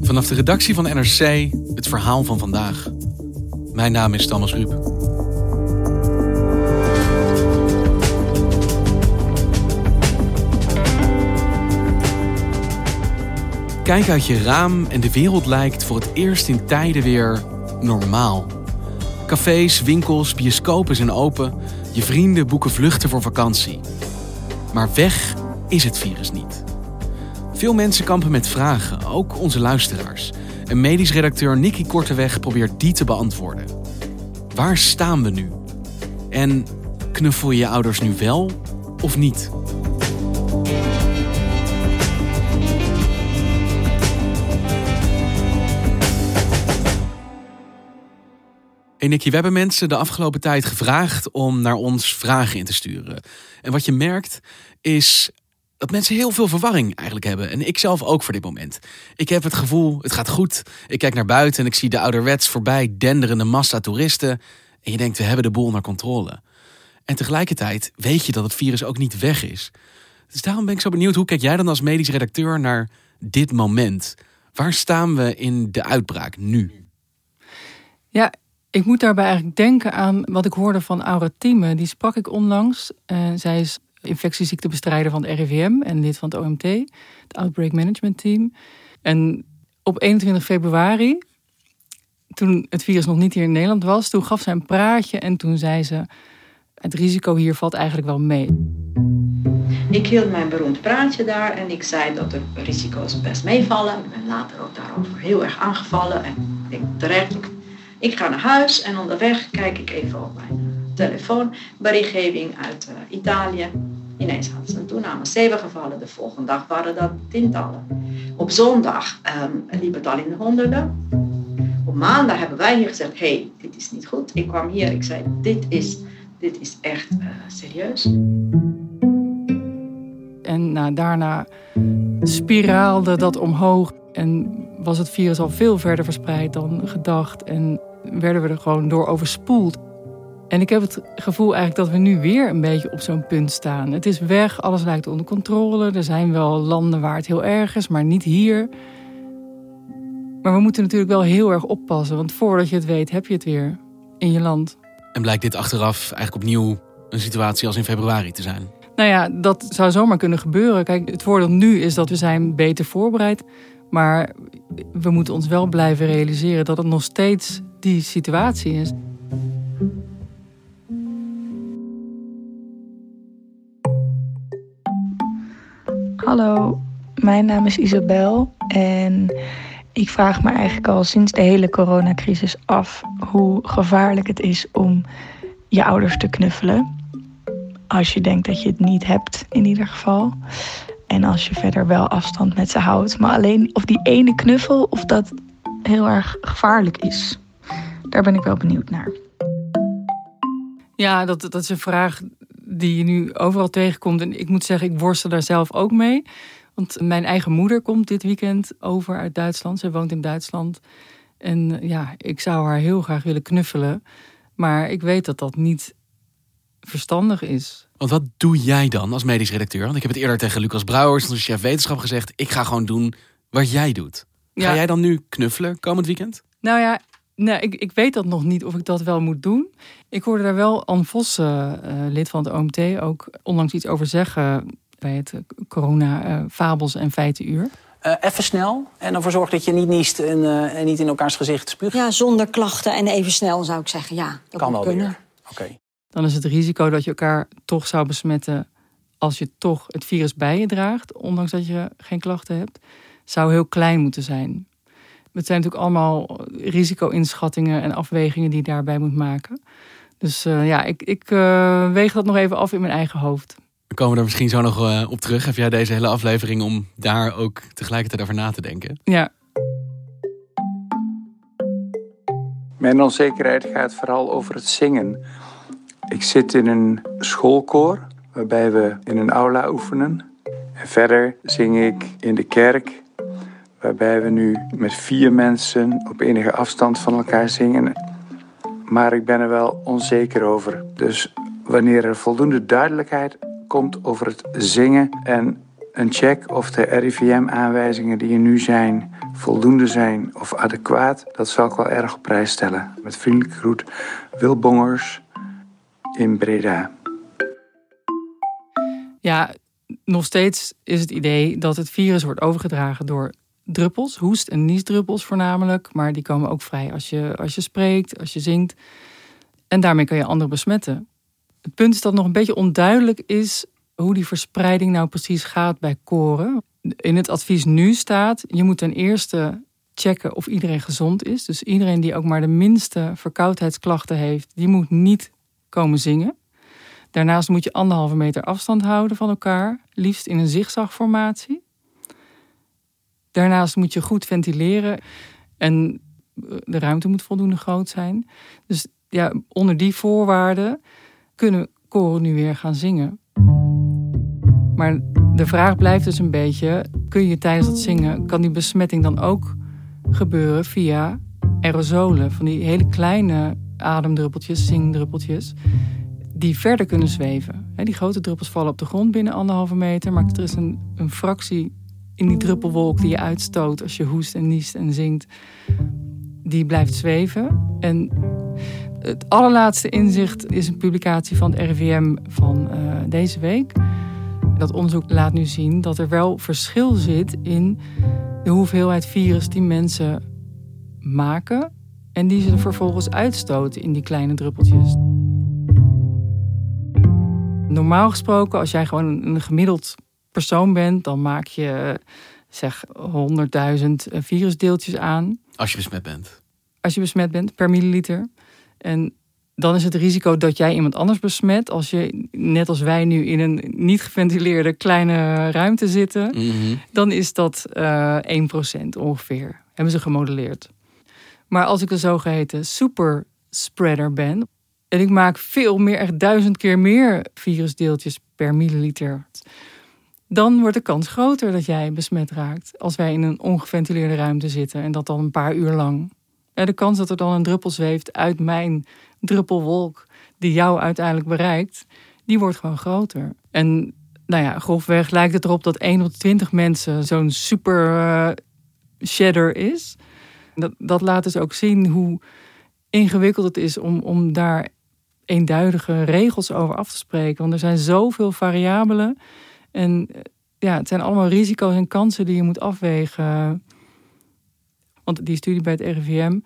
Vanaf de redactie van NRC het verhaal van vandaag. Mijn naam is Thomas Ruip. Kijk uit je raam en de wereld lijkt voor het eerst in tijden weer normaal. Cafés, winkels, bioscopen zijn open. Je vrienden boeken vluchten voor vakantie. Maar weg is het virus niet. Veel mensen kampen met vragen, ook onze luisteraars. En medisch redacteur Nicky Korteweg probeert die te beantwoorden. Waar staan we nu? En knuffel je je ouders nu wel of niet? Hey Nicky, we hebben mensen de afgelopen tijd gevraagd om naar ons vragen in te sturen. En wat je merkt is dat mensen heel veel verwarring eigenlijk hebben. En ik zelf ook voor dit moment. Ik heb het gevoel, het gaat goed. Ik kijk naar buiten en ik zie de ouderwets voorbij denderende massa toeristen. En je denkt, we hebben de boel naar controle. En tegelijkertijd weet je dat het virus ook niet weg is. Dus daarom ben ik zo benieuwd, hoe kijk jij dan als medisch redacteur naar dit moment? Waar staan we in de uitbraak nu? Ja, ik moet daarbij eigenlijk denken aan wat ik hoorde van Aura. Die sprak ik onlangs. Uh, zij is infectieziektebestrijder van het RIVM en lid van het OMT, het Outbreak Management Team. En op 21 februari, toen het virus nog niet hier in Nederland was, toen gaf zij een praatje en toen zei ze: Het risico hier valt eigenlijk wel mee. Ik hield mijn beroemd praatje daar en ik zei dat de risico's best meevallen. Ik ben later ook daarover heel erg aangevallen en ik terecht. Ik ga naar huis en onderweg kijk ik even op mijn telefoon, berichtgeving uit uh, Italië. Ineens hadden ze een toename zeven gevallen. De volgende dag waren dat tientallen. Op zondag um, liep het al in de honderden. Op maandag hebben wij hier gezegd: hé, hey, dit is niet goed. Ik kwam hier, ik zei: dit is, dit is echt uh, serieus. En nou, daarna spiraalde dat omhoog en was het virus al veel verder verspreid dan gedacht. En werden we er gewoon door overspoeld. En ik heb het gevoel eigenlijk dat we nu weer een beetje op zo'n punt staan. Het is weg, alles lijkt onder controle. Er zijn wel landen waar het heel erg is, maar niet hier. Maar we moeten natuurlijk wel heel erg oppassen, want voordat je het weet, heb je het weer in je land. En blijkt dit achteraf eigenlijk opnieuw een situatie als in februari te zijn? Nou ja, dat zou zomaar kunnen gebeuren. Kijk, het voordeel nu is dat we zijn beter voorbereid. Maar we moeten ons wel blijven realiseren dat het nog steeds die situatie is. Hallo, mijn naam is Isabel en ik vraag me eigenlijk al sinds de hele coronacrisis af hoe gevaarlijk het is om je ouders te knuffelen. Als je denkt dat je het niet hebt, in ieder geval. En als je verder wel afstand met ze houdt. Maar alleen of die ene knuffel, of dat heel erg gevaarlijk is. Daar ben ik wel benieuwd naar. Ja, dat, dat is een vraag die je nu overal tegenkomt. En ik moet zeggen, ik worstel daar zelf ook mee. Want mijn eigen moeder komt dit weekend over uit Duitsland. Ze woont in Duitsland. En ja, ik zou haar heel graag willen knuffelen. Maar ik weet dat dat niet verstandig is. Want wat doe jij dan als medisch redacteur? Want ik heb het eerder tegen Lucas Brouwers, onze chef wetenschap, gezegd. Ik ga gewoon doen wat jij doet. Ga jij dan nu knuffelen komend weekend? Nou ja, Nee, ik, ik weet dat nog niet of ik dat wel moet doen. Ik hoorde daar wel Anne Vos, uh, lid van het OMT, ook onlangs iets over zeggen bij het corona-fabels en feitenuur. Uh, even snel en ervoor zorg dat je niet niest en, en, niet in elkaars gezicht spuugt. Ja, zonder klachten en even snel zou ik zeggen. Ja, dat kan wel kunnen. Oké. Dan is het risico dat je elkaar toch zou besmetten als je toch het virus bij je draagt, ondanks dat je geen klachten hebt, zou heel klein moeten zijn. Het zijn natuurlijk allemaal risico-inschattingen en afwegingen die je daarbij moet maken. Dus uh, ja, ik, ik uh, weeg dat nog even af in mijn eigen hoofd. We komen er misschien zo nog eh, op terug. Heb jij deze hele aflevering om daar ook tegelijkertijd over na te denken? Ja, Mijn onzekerheid gaat vooral over het zingen. Ik zit in een schoolkoor waarbij we in een aula oefenen. En verder zing ik in de kerk waarbij we nu met vier mensen op enige afstand van elkaar zingen. Maar ik ben er wel onzeker over. Dus wanneer er voldoende duidelijkheid komt over het zingen en een check of de RIVM-aanwijzingen die er nu zijn voldoende zijn of adequaat, dat zal ik wel erg op prijs stellen. Met vriendelijke groet, Wil Bongers in Breda. Ja, nog steeds is het idee dat het virus wordt overgedragen door druppels, hoest- en niesdruppels voornamelijk. Maar die komen ook vrij als je, als je spreekt, als je zingt. En daarmee kan je anderen besmetten. Het punt is dat nog een beetje onduidelijk is hoe die verspreiding nou precies gaat bij koren. In het advies nu staat, je moet ten eerste checken of iedereen gezond is. Dus iedereen die ook maar de minste verkoudheidsklachten heeft, die moet niet komen zingen. Daarnaast moet je anderhalve meter afstand houden van elkaar, liefst in een zigzagformatie. Daarnaast moet je goed ventileren en de ruimte moet voldoende groot zijn. Dus ja, onder die voorwaarden kunnen koren nu weer gaan zingen. Maar de vraag blijft dus een beetje: kun je tijdens het zingen, kan die besmetting dan ook gebeuren via aerosolen, van die hele kleine ademdruppeltjes, zingdruppeltjes, die verder kunnen zweven. Die grote druppels vallen op de grond binnen anderhalve meter, maar er is een, een fractie in die druppelwolk die je uitstoot als je hoest en niest en zingt, die blijft zweven. En het allerlaatste inzicht is een publicatie van het RIVM van uh, deze week. Dat onderzoek laat nu zien dat er wel verschil zit in de hoeveelheid virus die mensen maken en die ze vervolgens uitstoten in die kleine druppeltjes. Normaal gesproken, als jij gewoon een gemiddeld persoon bent, dan maak je zeg 100.000 virusdeeltjes aan. Als je besmet bent. Als je besmet bent per milliliter. En dan is het risico dat jij iemand anders besmet. Als je, net als wij nu, in een niet geventileerde kleine ruimte zitten. Mhm. Dan is dat eh 1% ongeveer. Hebben ze gemodelleerd. Maar als ik een zogeheten super spreader ben. En ik maak veel meer, echt duizend keer meer virusdeeltjes per milliliter. Dan wordt de kans groter dat jij besmet raakt. Als wij in een ongeventileerde ruimte zitten. En dat dan een paar uur lang. De kans dat er dan een druppel zweeft uit mijn druppelwolk die jou uiteindelijk bereikt, die wordt gewoon groter. En nou ja, grofweg lijkt het erop dat 1 op 20 mensen zo'n super uh, shedder is. Dat, dat laat dus ook zien hoe ingewikkeld het is om, om daar eenduidige regels over af te spreken. Want er zijn zoveel variabelen. En ja, het zijn allemaal risico's en kansen die je moet afwegen. Want die studie bij het RIVM,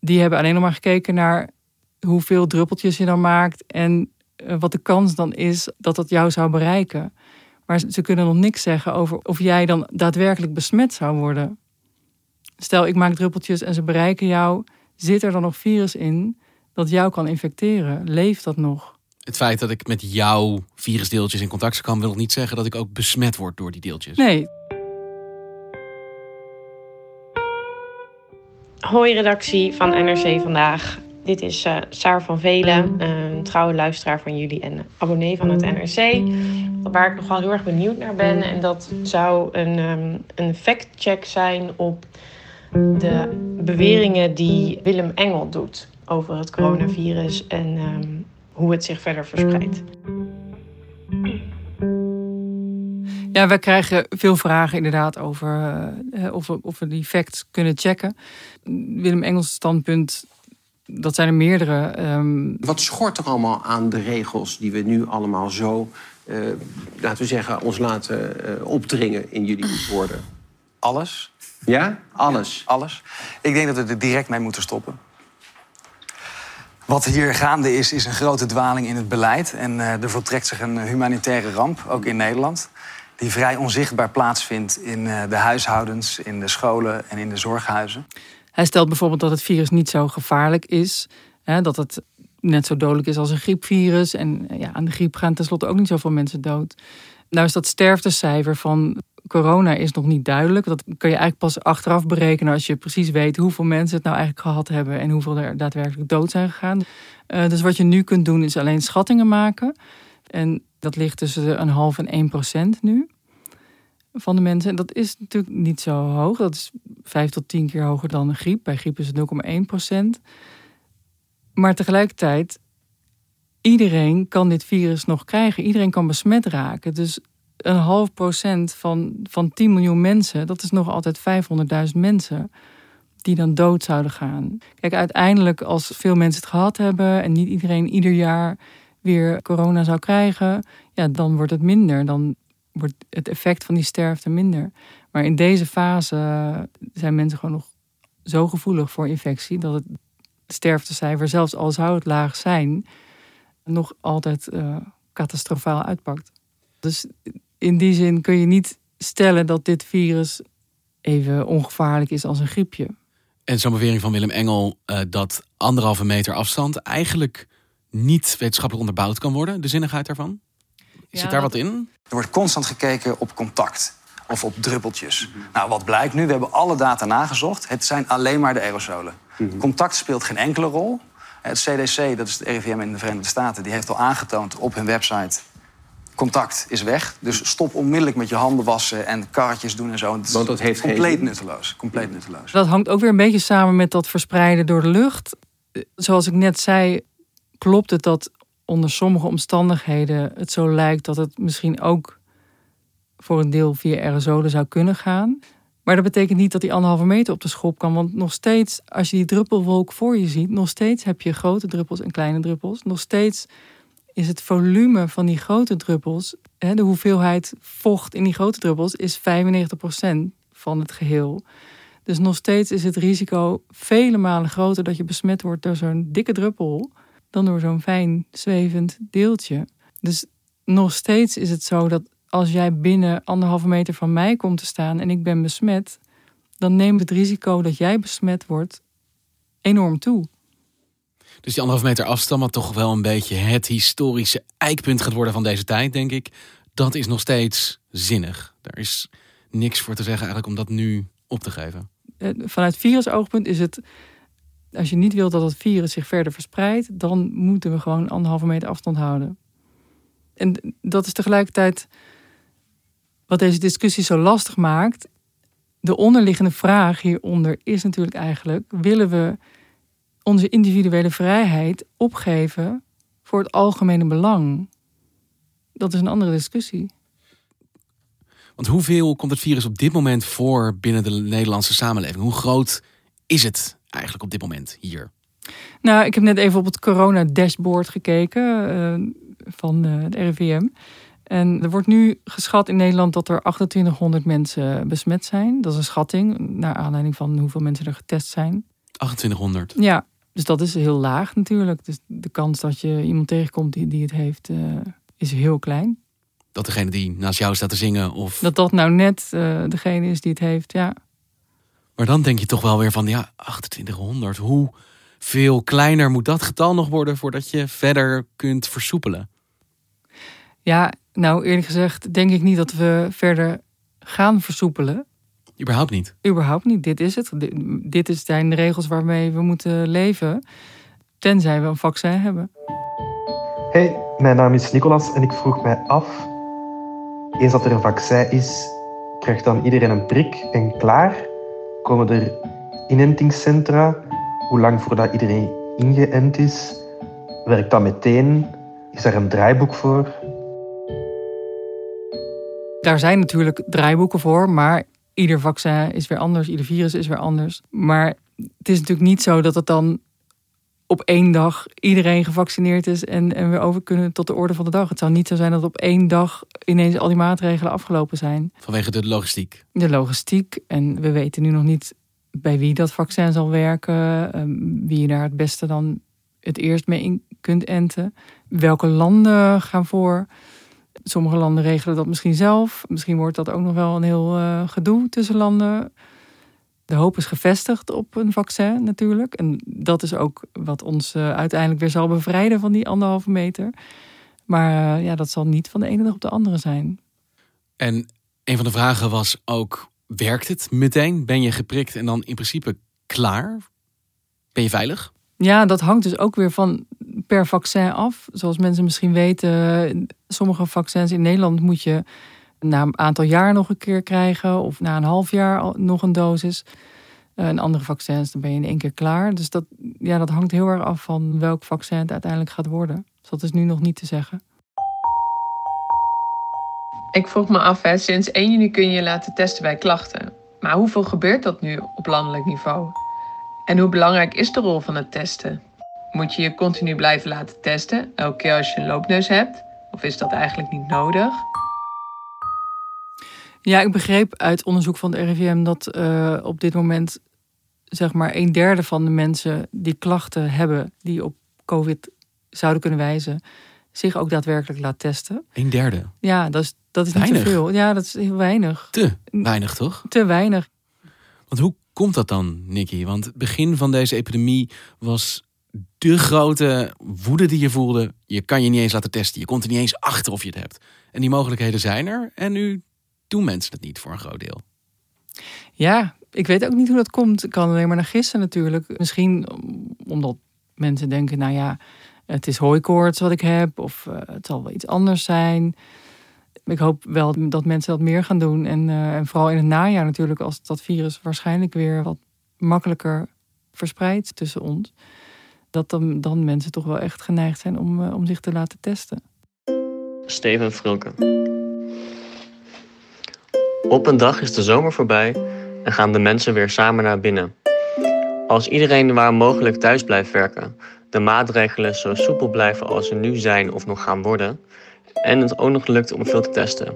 die hebben alleen nog maar gekeken naar hoeveel druppeltjes je dan maakt en wat de kans dan is dat dat jou zou bereiken. Maar ze kunnen nog niks zeggen over of jij dan daadwerkelijk besmet zou worden. Stel, ik maak druppeltjes en ze bereiken jou, zit er dan nog virus in dat jou kan infecteren? Leeft dat nog? Het feit dat ik met jouw virusdeeltjes in contact kan, wil niet zeggen dat ik ook besmet word door die deeltjes. Nee, Hoi redactie van NRC Vandaag. Dit is uh, Saar van Velen, een trouwe luisteraar van jullie en abonnee van het NRC. Waar ik nog wel heel erg benieuwd naar ben. En dat zou een, um, een fact-check zijn op de beweringen die Willem Engel doet over het coronavirus en um, hoe het zich verder verspreidt. Ja, we krijgen veel vragen inderdaad over uh, of, we, of we die facts kunnen checken. Willem Engels standpunt, dat zijn er meerdere. Um... Wat schort er allemaal aan de regels die we nu allemaal zo, uh, laten we zeggen, ons laten uh, opdringen in jullie woorden? Alles. Ja? Alles? Ja, alles. Ik denk dat we er direct mee moeten stoppen. Wat hier gaande is, is een grote dwaling in het beleid. En er voltrekt zich een humanitaire ramp, ook in Nederland die vrij onzichtbaar plaatsvindt in de huishoudens, in de scholen en in de zorghuizen. Hij stelt bijvoorbeeld dat het virus niet zo gevaarlijk is. Hè, dat het net zo dodelijk is als een griepvirus. En ja, aan de griep gaan tenslotte ook niet zoveel mensen dood. Nou is dat sterftecijfer van corona is nog niet duidelijk. Dat kun je eigenlijk pas achteraf berekenen als je precies weet hoeveel mensen het nou eigenlijk gehad hebben en hoeveel er daadwerkelijk dood zijn gegaan. Uh, dus wat je nu kunt doen is alleen schattingen maken. En dat ligt tussen een half en 1 procent nu van de mensen. En dat is natuurlijk niet zo hoog. Dat is vijf tot tien keer hoger dan een griep. Bij griep is het 0,1 procent. Maar tegelijkertijd, iedereen kan dit virus nog krijgen. Iedereen kan besmet raken. Dus een half procent van, van 10 miljoen mensen, dat is nog altijd 500.000 mensen die dan dood zouden gaan. Kijk, uiteindelijk als veel mensen het gehad hebben en niet iedereen ieder jaar weer corona zou krijgen, ja, dan wordt het minder. Dan wordt het effect van die sterfte minder. Maar in deze fase zijn mensen gewoon nog zo gevoelig voor infectie dat het sterftecijfer, zelfs al zou het laag zijn, nog altijd uh, catastrofaal uitpakt. Dus in die zin kun je niet stellen dat dit virus even ongevaarlijk is als een griepje. En zo'n bewering van Willem Engel uh, dat anderhalve meter afstand eigenlijk niet wetenschappelijk onderbouwd kan worden, de zinnigheid daarvan? Zit ja, daar wat in? Er wordt constant gekeken op contact of op druppeltjes. Nou, wat blijkt nu? We hebben alle data nagezocht. Het zijn alleen maar de aerosolen. Mhm. Contact speelt geen enkele rol. Het CDC, dat is het RIVM in de Verenigde Staten, die heeft al aangetoond op hun website contact is weg. Dus stop onmiddellijk met je handen wassen en karretjes doen en zo. Want dat heeft compleet geen... nutteloos. Compleet nutteloos. Dat hangt ook weer een beetje samen met dat verspreiden door de lucht. Zoals ik net zei, klopt het dat onder sommige omstandigheden het zo lijkt dat het misschien ook voor een deel via aerosolen zou kunnen gaan. Maar dat betekent niet dat die anderhalve meter op de schop kan. Want nog steeds, als je die druppelwolk voor je ziet, nog steeds heb je grote druppels en kleine druppels. Nog steeds is het volume van die grote druppels, de hoeveelheid vocht in die grote druppels, is 95% van het geheel. Dus nog steeds is het risico vele malen groter dat je besmet wordt door zo'n dikke druppel dan door zo'n fijn zwevend deeltje. Dus nog steeds is het zo dat als jij binnen anderhalve meter van mij komt te staan en ik ben besmet, dan neemt het risico dat jij besmet wordt enorm toe. Dus die anderhalve meter afstand, wat toch wel een beetje het historische eikpunt gaat worden van deze tijd, denk ik. Dat is nog steeds zinnig. Er is niks voor te zeggen eigenlijk om dat nu op te geven. Eh, vanuit virusoogpunt is het, als je niet wilt dat het virus zich verder verspreidt, dan moeten we gewoon anderhalve meter afstand houden. En dat is tegelijkertijd wat deze discussie zo lastig maakt. De onderliggende vraag hieronder is natuurlijk eigenlijk: willen we onze individuele vrijheid opgeven voor het algemene belang? Dat is een andere discussie. Want hoeveel komt het virus op dit moment voor binnen de Nederlandse samenleving? Hoe groot is het eigenlijk op dit moment hier? Nou, ik heb net even op het corona-dashboard gekeken uh, van uh, het RIVM. En er wordt nu geschat in Nederland dat er 2800 mensen besmet zijn. Dat is een schatting, naar aanleiding van hoeveel mensen er getest zijn. 2800? Ja, dus dat is heel laag natuurlijk. Dus de kans dat je iemand tegenkomt die, die het heeft, uh, is heel klein. Dat degene die naast jou staat te zingen of... Dat dat nou net uh, degene is die het heeft, ja. Maar dan denk je toch wel weer van, ja, 2800. Hoe veel kleiner moet dat getal nog worden voordat je verder kunt versoepelen? Ja, nou eerlijk gezegd denk ik niet dat we verder gaan versoepelen. Überhaupt niet? Überhaupt niet. Dit is het. Dit zijn de regels waarmee we moeten leven. Tenzij we een vaccin hebben. Hey, mijn naam is Nicolas en ik vroeg mij af... Eens dat er een vaccin is, krijgt dan iedereen een prik en klaar? Komen er inentingscentra? Hoe lang voordat iedereen ingeënt is? Werkt dat meteen? Is er een draaiboek voor? Daar zijn natuurlijk draaiboeken voor, maar ieder vaccin is weer anders, ieder virus is weer anders. Maar het is natuurlijk niet zo dat het dan op één dag iedereen gevaccineerd is en, en we over kunnen tot de orde van de dag. Het zou niet zo zijn dat op één dag ineens al die maatregelen afgelopen zijn. Vanwege de logistiek. De logistiek. En we weten nu nog niet bij wie dat vaccin zal werken, ehm, wie je daar het beste dan het eerst mee in kunt enten. Welke landen gaan voor? Sommige landen regelen dat misschien zelf. Misschien wordt dat ook nog wel een heel uh, gedoe tussen landen. De hoop is gevestigd op een vaccin natuurlijk. En dat is ook wat ons uh, uiteindelijk weer zal bevrijden van die anderhalve meter. Maar uh, ja, dat zal niet van de ene dag op de andere zijn. En een van de vragen was ook: werkt het meteen? Ben je geprikt en dan in principe klaar? Ben je veilig? Ja, dat hangt dus ook weer van per vaccin af. Zoals mensen misschien weten, sommige vaccins in Nederland moet je na een aantal jaar nog een keer krijgen, of na een half jaar nog een dosis. En andere vaccins, dan ben je in één keer klaar. Dus dat, ja, dat hangt heel erg af van welk vaccin het uiteindelijk gaat worden. Dus dat is nu nog niet te zeggen. Ik vroeg me af, hè, sinds 1 juni kun je je laten testen bij klachten. Maar hoeveel gebeurt dat nu op landelijk niveau? En hoe belangrijk is de rol van het testen? Moet je je continu blijven laten testen, elke keer als je een loopneus hebt? Of is dat eigenlijk niet nodig? Ja, ik begreep uit onderzoek van de RIVM dat uh, op dit moment zeg maar een derde van de mensen die klachten hebben die op COVID zouden kunnen wijzen, zich ook daadwerkelijk laat testen. Een derde? Ja, dat is, dat is niet te veel. Ja, dat is heel weinig. Te weinig, toch? Te weinig. Want hoe komt dat dan, Nicky? Want het begin van deze epidemie was de grote woede die je voelde. Je kan je niet eens laten testen. Je komt er niet eens achter of je het hebt. En die mogelijkheden zijn er. En nu doen mensen het niet voor een groot deel. Ja, ik weet ook niet hoe dat komt. Ik kan alleen maar naar gissen natuurlijk. Misschien omdat mensen denken, nou ja, het is hooikoorts wat ik heb. Of uh, het zal wel iets anders zijn. Ik hoop wel dat mensen dat meer gaan doen. En, uh, en vooral in het najaar natuurlijk, als dat virus waarschijnlijk weer wat makkelijker verspreidt tussen ons. Dat dan, dan mensen toch wel echt geneigd zijn om, uh, om zich te laten testen. Steven Frilke. Op een dag is de zomer voorbij en gaan de mensen weer samen naar binnen. Als iedereen waar mogelijk thuis blijft werken, de maatregelen zo soepel blijven als ze nu zijn of nog gaan worden, en het ook nog lukt om veel te testen,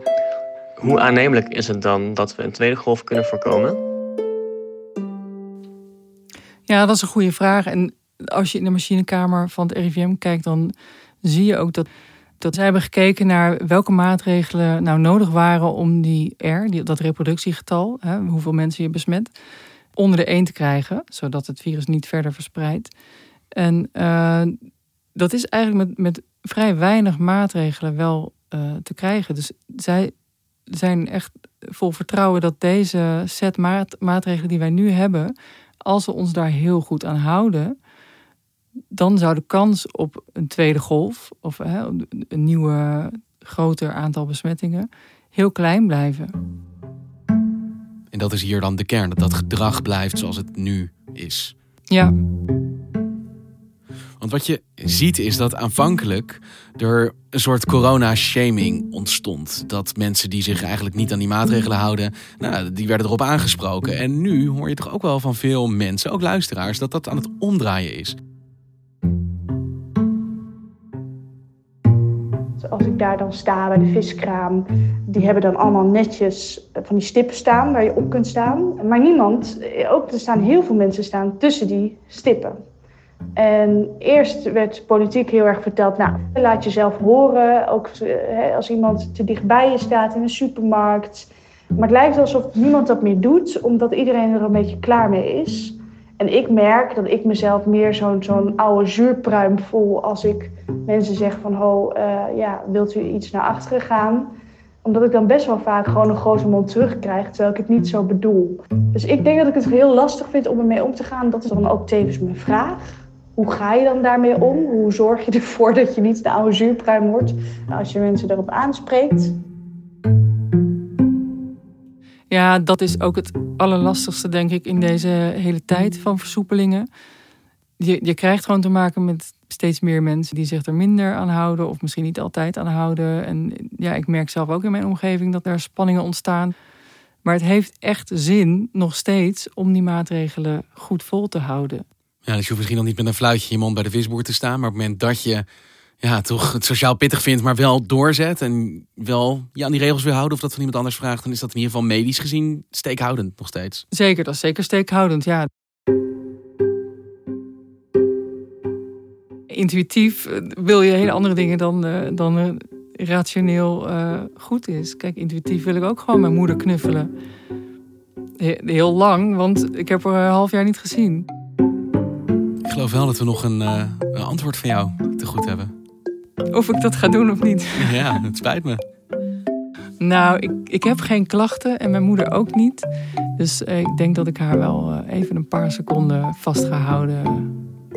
hoe aannemelijk is het dan dat we een tweede golf kunnen voorkomen? Ja, dat is een goede vraag. En als je in de machinekamer van het RIVM kijkt, dan zie je ook dat dat zij hebben gekeken naar welke maatregelen nou nodig waren om die R, die, dat reproductiegetal, hè, hoeveel mensen je besmet, onder de 1 te krijgen, zodat het virus niet verder verspreidt. En uh, dat is eigenlijk met, met vrij weinig maatregelen wel uh, te krijgen. Dus zij zijn echt vol vertrouwen dat deze set maat, maatregelen die wij nu hebben, als we ons daar heel goed aan houden, dan zou de kans op een tweede golf of hè, een nieuwe groter aantal besmettingen heel klein blijven. En dat is hier dan de kern, dat dat gedrag blijft zoals het nu is. Ja. Want wat je ziet is dat aanvankelijk er een soort corona-shaming ontstond. Dat mensen die zich eigenlijk niet aan die maatregelen houden, nou, die werden erop aangesproken. En nu hoor je toch ook wel van veel mensen, ook luisteraars, dat dat aan het omdraaien is. Als ik daar dan sta bij de viskraam, die hebben dan allemaal netjes van die stippen staan waar je op kunt staan. Maar niemand, ook er staan heel veel mensen staan tussen die stippen. En eerst werd politiek heel erg verteld, nou, laat jezelf horen. Ook als iemand te dichtbij je staat in een supermarkt. Maar het lijkt alsof niemand dat meer doet, omdat iedereen er een beetje klaar mee is. En ik merk dat ik mezelf meer zo'n zo'n oude zuurpruim voel als ik mensen zeg van, ho, uh, ja, wilt u iets naar achteren gaan? Omdat ik dan best wel vaak gewoon een grote mond terugkrijg, terwijl ik het niet zo bedoel. Dus ik denk dat ik het heel lastig vind om ermee om te gaan. Dat is dan ook tevens mijn vraag. Hoe ga je dan daarmee om? Hoe zorg je ervoor dat je niet de oude zuurpruim wordt als je mensen erop aanspreekt? Ja, dat is ook het allerlastigste, denk ik, in deze hele tijd van versoepelingen. Je, je krijgt gewoon te maken met steeds meer mensen die zich er minder aan houden, of misschien niet altijd aan houden. En ja, ik merk zelf ook in mijn omgeving dat er spanningen ontstaan. Maar het heeft echt zin, nog steeds, om die maatregelen goed vol te houden. Ja, dus je hoeft misschien nog niet met een fluitje in je mond bij de visboer te staan. Maar op het moment dat je ja, toch het sociaal pittig vindt, maar wel doorzet. En wel ja, aan die regels wil houden of dat van iemand anders vraagt. Dan is dat in ieder geval medisch gezien steekhoudend nog steeds. Zeker, dat is zeker steekhoudend, ja. Intuïtief eh, wil je hele andere dingen dan, uh, dan uh, rationeel goed is. Kijk, intuïtief wil ik ook gewoon mijn moeder knuffelen. He- Heel lang, want ik heb haar een half jaar niet gezien. Ik geloof wel dat we nog een, eh, een antwoord van jou te goed hebben. Of ik dat ga doen of niet. Ja, het spijt me. Nou, ik, ik heb geen klachten en mijn moeder ook niet. Dus eh, ik denk dat ik haar wel eh, even een paar seconden vast ga houden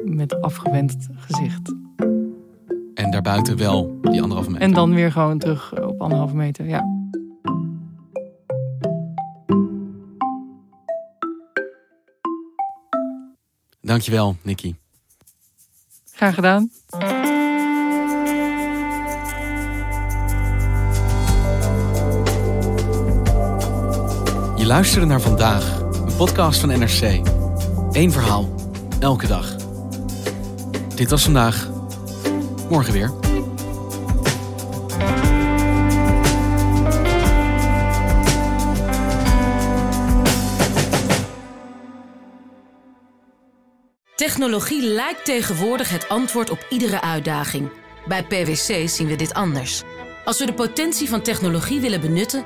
met afgewend gezicht. En daarbuiten wel die anderhalve meter. En dan weer gewoon terug op anderhalve meter, ja. Dankjewel, Nicky. Graag gedaan. Je naar vandaag, een podcast van NRC. Eén verhaal, elke dag. Dit was vandaag. Morgen weer. Technologie lijkt tegenwoordig het antwoord op iedere uitdaging. Bij PwC zien we dit anders. Als we de potentie van technologie willen benutten,